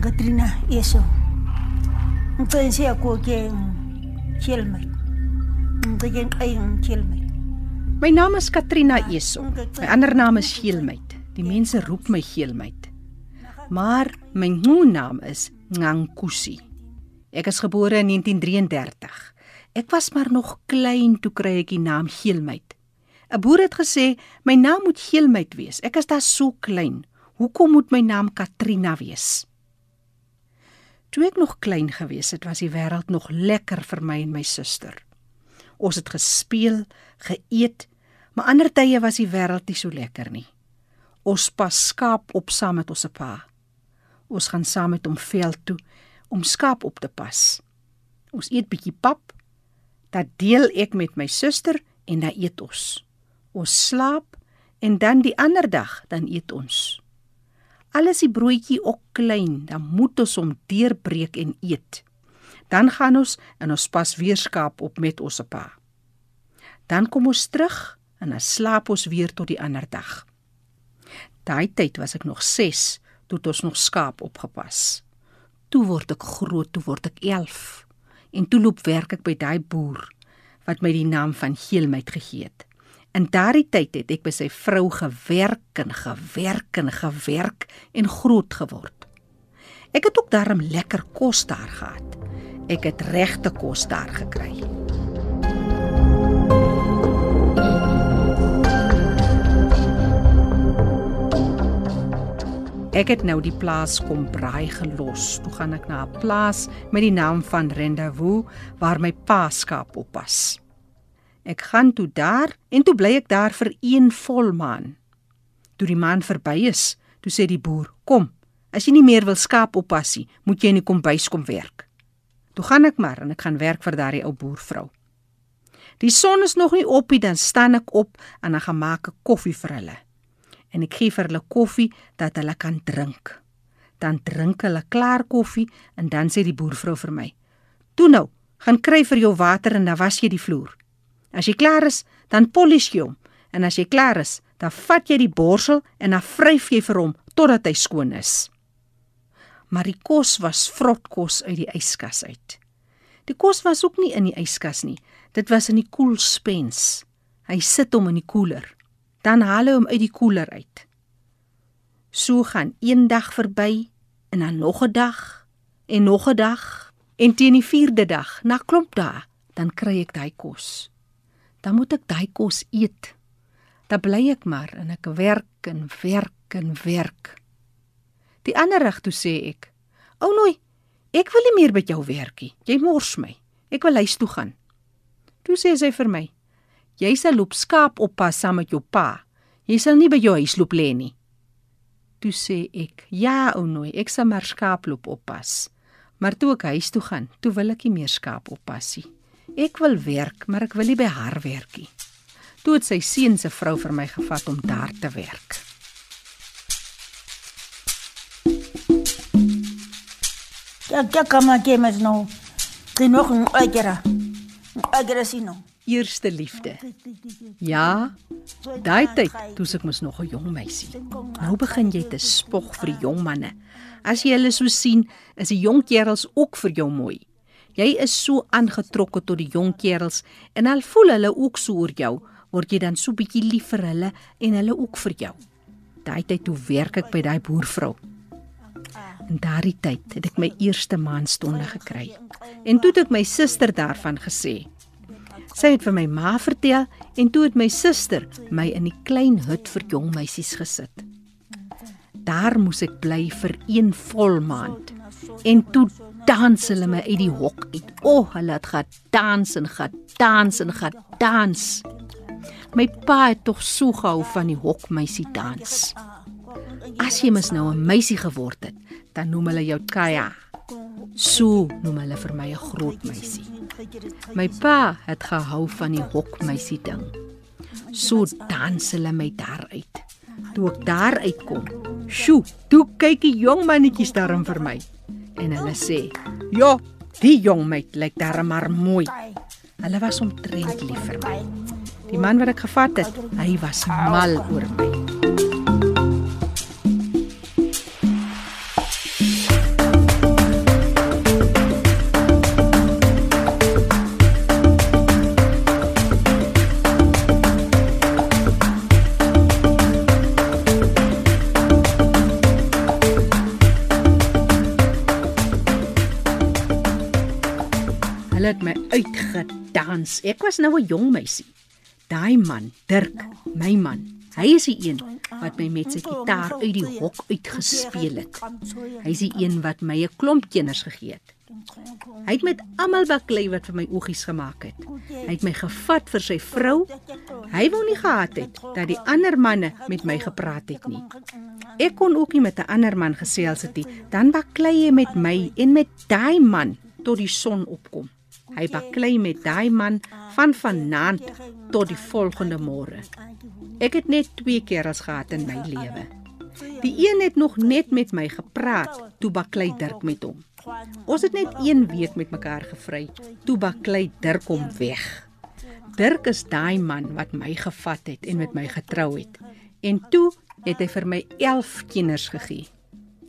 Ngicake ngatrina yeso. Ngicela koke Kielmy. Ngicake nqaying Kielmy. My naam is Katrina Eso. My ander naam is Geelmeid. Die mense roep my Geelmeid. Maar my naam is Ngankusi. Ek is gebore in 1933. Ek was maar nog klein toe kry ek die naam Geelmeid. 'n Boer het gesê my naam moet Geelmeid wees. Ek is daar so klein. Hoekom moet my naam Katrina wees? Toe ek nog klein gewees het, was die wêreld nog lekker vir my en my suster. Ons het gespeel, geëet, maar ander tye was die wêreld nie so lekker nie. Ons pas skaap op saam met ons pa. Ons gaan saam met hom veld toe om skaap op te pas. Ons eet bietjie pap. Dat deel ek met my suster en dan eet ons. Ons slaap en dan die ander dag dan eet ons. Al is die broodjie ook klein, dan moet ons hom deurbreek en eet. Dan gaan ons en ons pas weer skaap op met ons pa. Dan kom ons terug en dan slaap ons weer tot die ander dag. Daai tyd was ek nog 6 toe ons nog skaap opgepas. Toe word ek groot, toe word ek 11 en toe loop werk ek by daai boer wat my die naam van Geelmeid gegee het. In daardie tyd het ek by sy vrou gewerk en gewerk en gewerk en groot geword. Ek het ook daarom lekker kos daar gehad. Ek het regte kos daar gekry. Ek het nou die plaas kom braai gelos. Toe gaan ek na 'n plaas met die naam van Rendezvous waar my pa skaap oppas. Ek gaan toe daar en toe bly ek daar vir een volmaan. Toe die maan verby is, toe sê die boer: "Kom, as jy nie meer wil skaap oppas nie, moet jy in die kombuis kom werk." Toe gaan ek maar en ek gaan werk vir daardie ou boervrou. Die son is nog nie op nie, dan staan ek op en dan gaan maak ek koffie vir hulle. En ek gee vir hulle koffie dat hulle kan drink. Dan drink hulle klaar koffie en dan sê die boervrou vir my: "Toe nou, gaan kry vir jou water en dan was jy die vloer." As jy klaar is, dan polish jy hom. En as jy klaar is, dan vat jy die borsel en dan vryf jy vir hom totdat hy skoon is. Maar die kos was vrotkos uit die yskas uit. Die kos was ook nie in die yskas nie. Dit was in die koelspens. Hy sit hom in die koeler. Dan haal hy hom uit die koeler uit. So gaan een dag verby en dan nog 'n dag en nog 'n dag en teen die 4de dag, na klomp dae, dan kry ek daai kos dan moet ek daai kos eet. Dan bly ek maar en ek werk en werk en werk. Die ander rig toe sê ek: "Ou nooi, ek wil nie meer by jou werk nie. Jy mors my. Ek wil huis toe gaan." Toe sê sy vir my: "Jy sal loop skaap oppas saam met jou pa. Jy sal nie by jou huis loop lê nie." Toe sê ek: "Ja, ou nooi, ek sal maar skaap loop oppas." Maar toe ek huis toe gaan, toe wil ek nie meer skaap oppas nie. Ek wil werk, maar ek wil nie by haar werk nie. Toe het sy seun se vrou vir my gevat om daar te werk. Ja, ja, kom maar gee my nou. Dit nog 'n agera. Agera sino. Eerste liefde. Ja. Daai tyd, toe ek mos nog 'n jong meisie. Nou begin jy te spog vir die jong manne. As jy hulle so sien, is die jong kerels ook vir jou mooi. Jy is so aangetrokke tot die jong kerels en al voel hulle ook so oor jou, word jy dan so bietjie lief vir hulle en hulle ook vir jou. Daai tyd toe werk ek by daai boervrou. En daardie tyd het ek my eerste maanstonde gekry. En toe het my suster daarvan gesê. Sy het vir my ma vertel en toe het my suster my in die klein hut vir jong meisies gesit. Daar moes ek bly vir een vol maand. En toe dans hulle my uit die hok uit. O, oh, hulle het gedans en gedans en gedans. My pa het tog so gehou van die hokmeisie dans. As jy mos nou 'n meisie geword het, dan noem hulle jou Kaya. So noem hulle vir my 'n groot meisie. My pa het gehou van die hokmeisie ding. So dans hulle my daar uit. Toe ek daar uitkom, sjoe, toe kyk die jong mannetjies daarin vir my en hulle sê: "Ja, die jong meid lyk darem maar mooi." Hulle was omtrent lief vir my. Die man wat ek gevat het, hy was mal oor my. Hulle het my uitgedans. Ek was nou 'n jong meisie. Daai man, Dirk, my man, hy is die een wat my met sy gitaar uit die hok uitgespeel het. Hy is die een wat my 'n klomp kinders gegee het. Hy het met almal baklei wat vir my oogies gemaak het. Hy het my gevat vir sy vrou. Hy wou nie gehad het dat die ander manne met my gepraat het nie. Ek kon ook nie met 'n ander man gesels het nie. Dan baklei hy met my en met daai man tot die son opkom. Hy baklei met daai man van vanaand tot die volgende môre. Ek het net twee keer as gehad in my lewe. Die een het nog net met my gepraat toe baklei Dirk met hom. Ons het net een week met mekaar gevry. Toe baklei Dirk hom weg. Dirk is daai man wat my gevat het en met my getrou het. En toe het hy vir my 11 kinders gegee.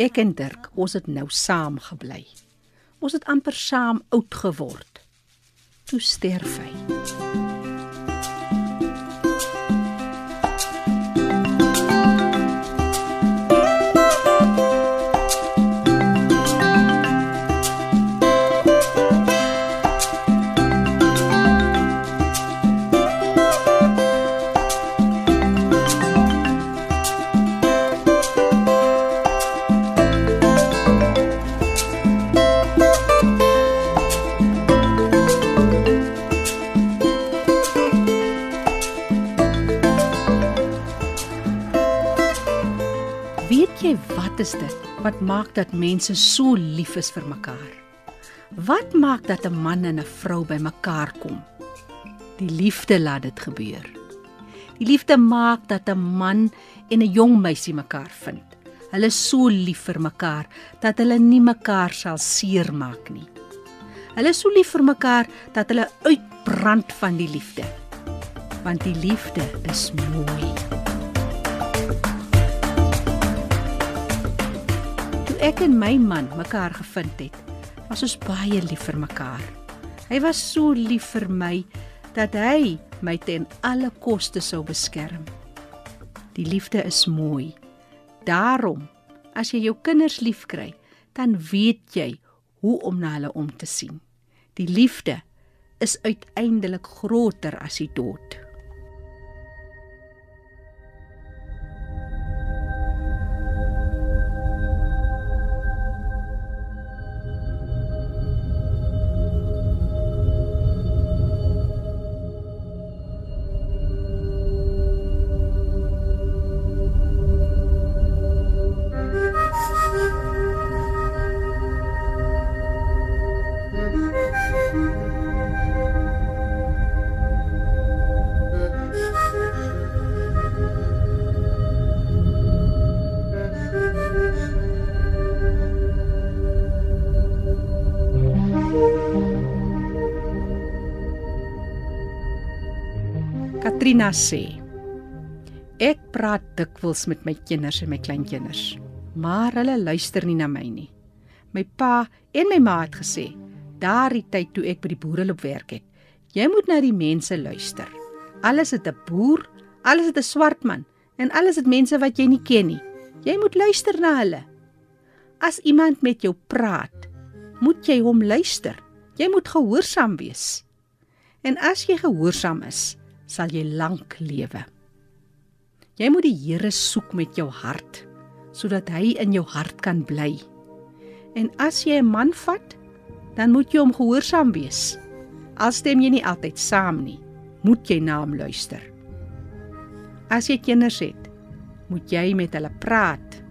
Ek en Dirk, ons het nou saam gebly. Ons het amper saam oud geword. Toe sterf hy. Maak dat mense so lief is vir mekaar? Wat maak dat 'n man en 'n vrou by mekaar kom? Die liefde laat dit gebeur. Die liefde maak dat 'n man en 'n jong meisie mekaar vind. Hulle is so lief vir mekaar dat hulle nie mekaar sal seermaak nie. Hulle is so lief vir mekaar dat hulle uitbrand van die liefde. Want die liefde is mooi. Ek en my man mekaar gevind het, was ons baie lief vir mekaar. Hy was so lief vir my dat hy my ten alle koste sou beskerm. Die liefde is mooi. Daarom, as jy jou kinders liefkry, dan weet jy hoe om na hulle om te sien. Die liefde is uiteindelik groter as die dood. Katrina sê: Ek praat dikwels met my kinders en my kleinkinders, maar hulle luister nie na my nie. My pa en my ma het gesê, daardie tyd toe ek by die boere loop werk het, jy moet na die mense luister. Alles het 'n boer, alles het 'n swart man en alles het mense wat jy nie ken nie. Jy moet luister na hulle. As iemand met jou praat, moet jy hom luister. Jy moet gehoorsaam wees. En as jy gehoorsaam is, sal jy lank lewe. Jy moet die Here soek met jou hart sodat hy in jou hart kan bly. En as jy 'n man vat, dan moet jy hom gehoorsaam wees. Al stem jy nie altyd saam nie, moet jy na hom luister. As jy kinders het, moet jy met hulle praat.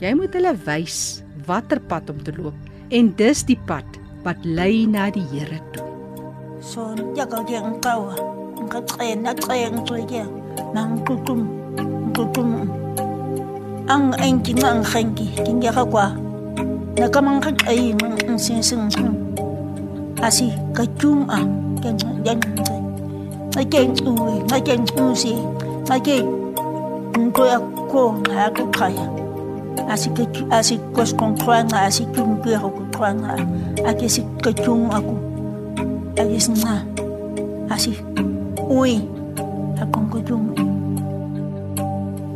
Jy moet hulle wys watter pad om te loop en dis die pad wat lei na die Here toe. So yaka ke nkawa. ngacena acaya ngicwekya mangitutum ngitutum cái enki nganghenki kingeka kwa nakamangaqayi ngisinsingcung asi kachum a yancince ngacengcuwe ngacengcusi ngace ngto yakko ngayakaqaya asikwesiqongqhwanca asicumtuyaho kuqhwanca ake sikachum cái gì, sinca asi ui Akongojong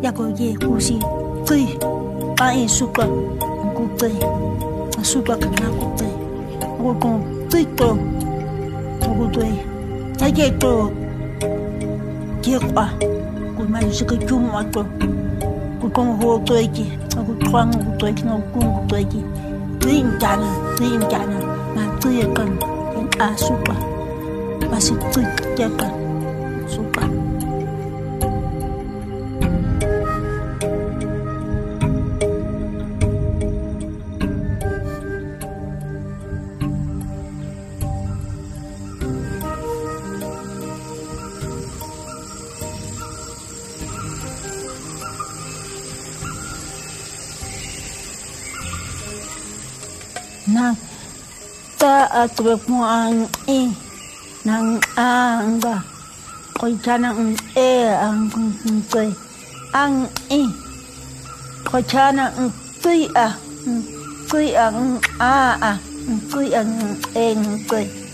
Yagoye Kusi Kui Ai Suka Kupe Suka Kana Kupe Akokon Tuito Akotoi Tajeto Kiekwa Kumari Suka Chumato Kukong Ho Toiki Akukwang Kutoiki Ngokung Kutoiki Tuin Jana Tuin Jana Ma Tuyekan Asuka Masih Tuyekan sumpah Nah, tak at pun mo ang i nang angga. Ah, 我唱啊，哎啊，对，啊咦，我唱啊，对啊，对啊啊，对啊，哎对。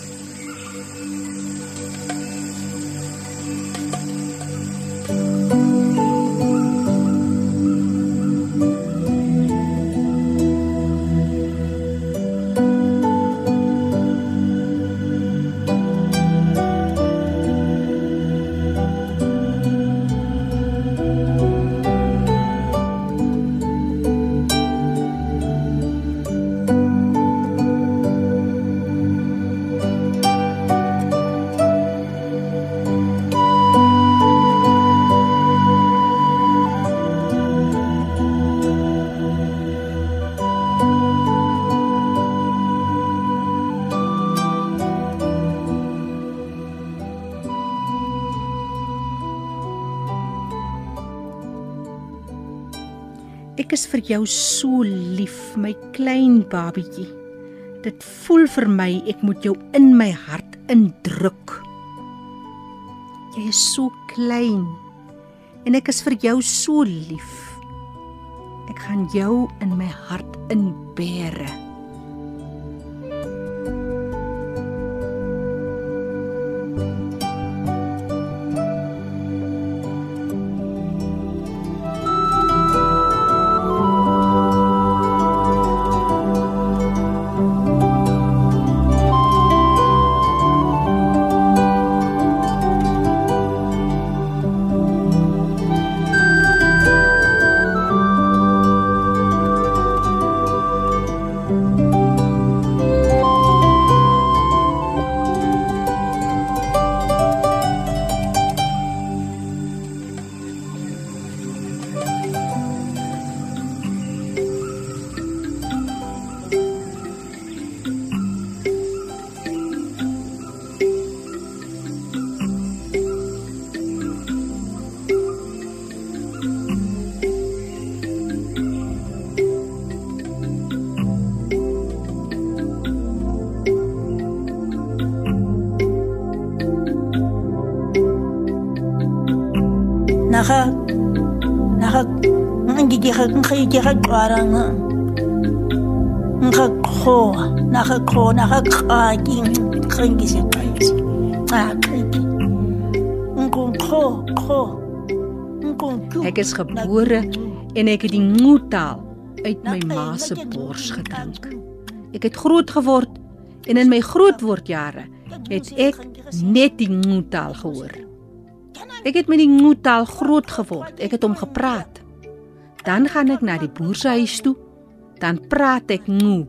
Is vir jou so lief, my klein babietjie. Dit voel vir my ek moet jou in my hart indruk. Jy is so klein en ek is vir jou so lief. Ek gaan jou in my hart inbere. Naga naga ngigega ngigega qwara nga ngakho naga kho naga khaki ngingise qisi cha qiki ngkho kho Ek is gebore en ek het die ngoetaal uit my ma se bors gedrink. Ek het groot geword en in my grootwordjare het ek net die ngoetaal gehoor. Ek het met die ngoetaal groot geword. Ek het hom gepraat. Dan gaan ek na die boer se huis toe. Dan praat ek ngo.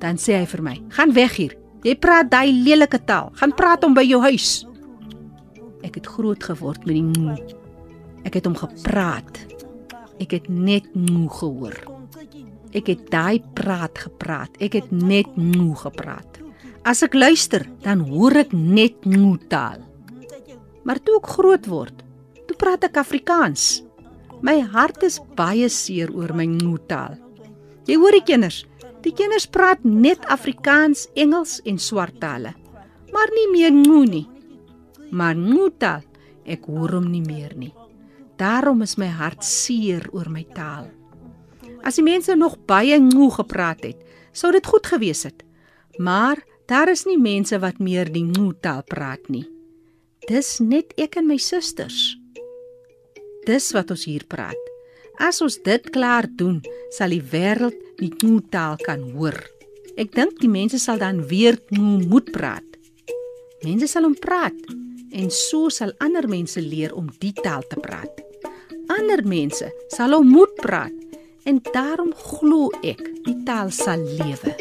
Dan sê hy vir my: "Gaan weg hier. Jy praat daai lelike taal. Gaan praat hom by jou huis." Ek het groot geword met die ngo. Ek het hom gepraat. Ek het net ngo gehoor. Ek het daai praat gepraat. Ek het net ngo gepraat. As ek luister, dan hoor ek net ngo taal. Maar toe ek groot word, toe praat ek Afrikaans. My hart is baie seer oor my ngo taal. Jy hoor die kinders, die kinders praat net Afrikaans, Engels en swart tale, maar nie meer ngo nie. Maar ngo taal, ek hoor hom nie meer nie. Daarom is my hart seer oor my taal. As die mense nog baie ngo gepraat het, sou dit goed gewees het. Maar daar is nie mense wat meer die ngo taal praat nie. Dis net ek en my susters. Dis wat ons hier praat. As ons dit klaar doen, sal die wêreld die ngo taal kan hoor. Ek dink die mense sal dan weer ngo moet praat. Mense sal hom praat en so sal ander mense leer om die taal te praat. Ander mense sal hom moet praat en daarom glo ek die taal sal lewe.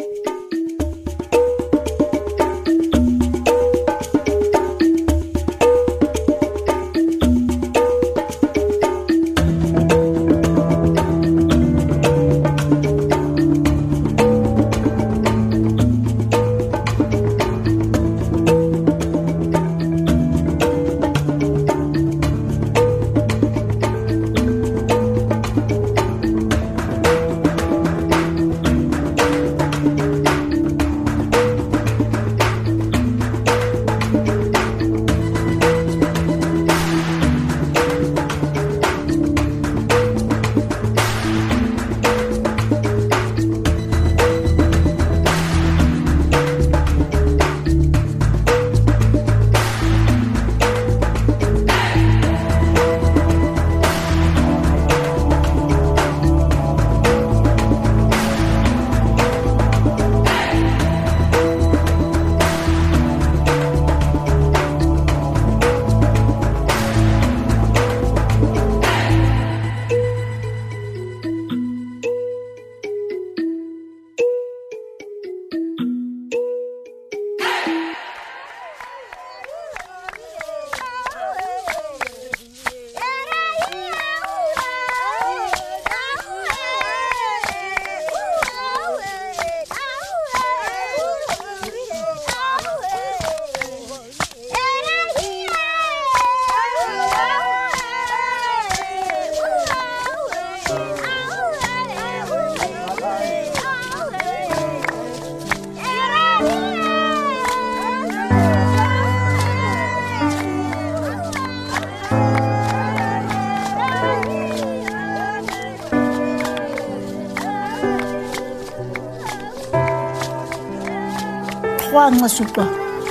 Kwa ngasuka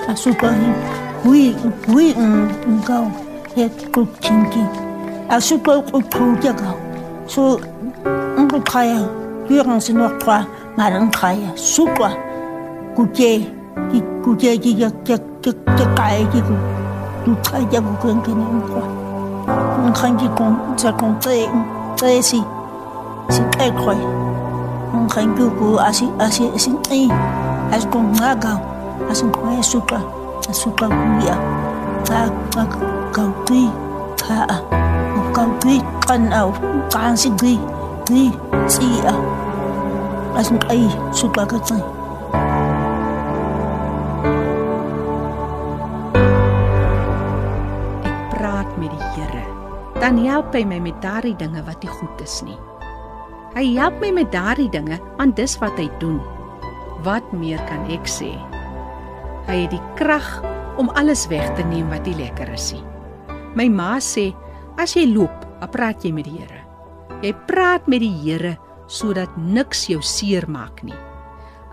asuka hi hui hui ngau he kukingi asuka kukuja gau so ngu kaya yurang sino kwa marang kaya sukwa kuje ki kuje ki ya ya ya ya kaya ki ku tu kaya ku kuen kene ngwa ngkan ki kong sa kong tse tse si si kaya koi ngkan ki ku asi asi asi ngai as kong ngagau as kong suka suka kuya ta kau ti ta kau ti kan au kan si ti ti si a as ngai suka ka Ek praat met die Here. Dan help hy my met daardie dinge wat nie goed is nie. Hy help my met daardie dinge want dis wat hy doen. Wat meer kan ek sê? Hy het die krag om alles weg te neem wat nie lekker is nie. My ma sê, as jy loop, dan praat jy met die Here. Jy praat met die Here sodat niks jou seer maak nie.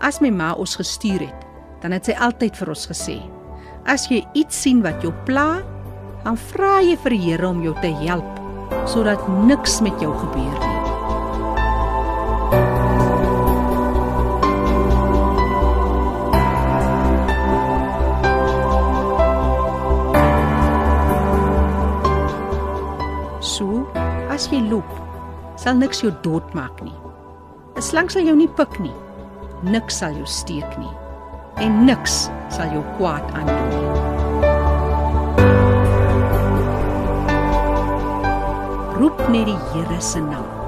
As my ma ons gestuur het, dan het sy altyd vir ons gesê: As jy iets sien wat jou pla, dan vra jy vir die Here om jou te help sodat niks met jou gebeur nie. Loop, sal niks jou doodmaak nie. 'n Slang sal jou nie pik nie. Niks sal jou steek nie. En niks sal jou kwaad aandoen nie. Roep net die Here se naam.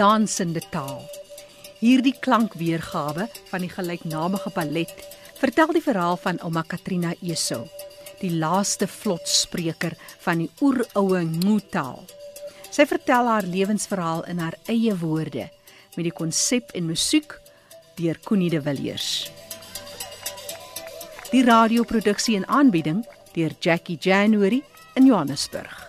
Dansende taal. Hierdie klankweergawe van die gelyknamige ballet vertel die verhaal van ouma Katrina Esau, die laaste vlotspreker van die oeroue Ngutaal. Sy vertel haar lewensverhaal in haar eie woorde met die konsep en musiek deur Connie de Villiers. Die radioproduksie en aanbieding deur Jackie January in Johannesburg.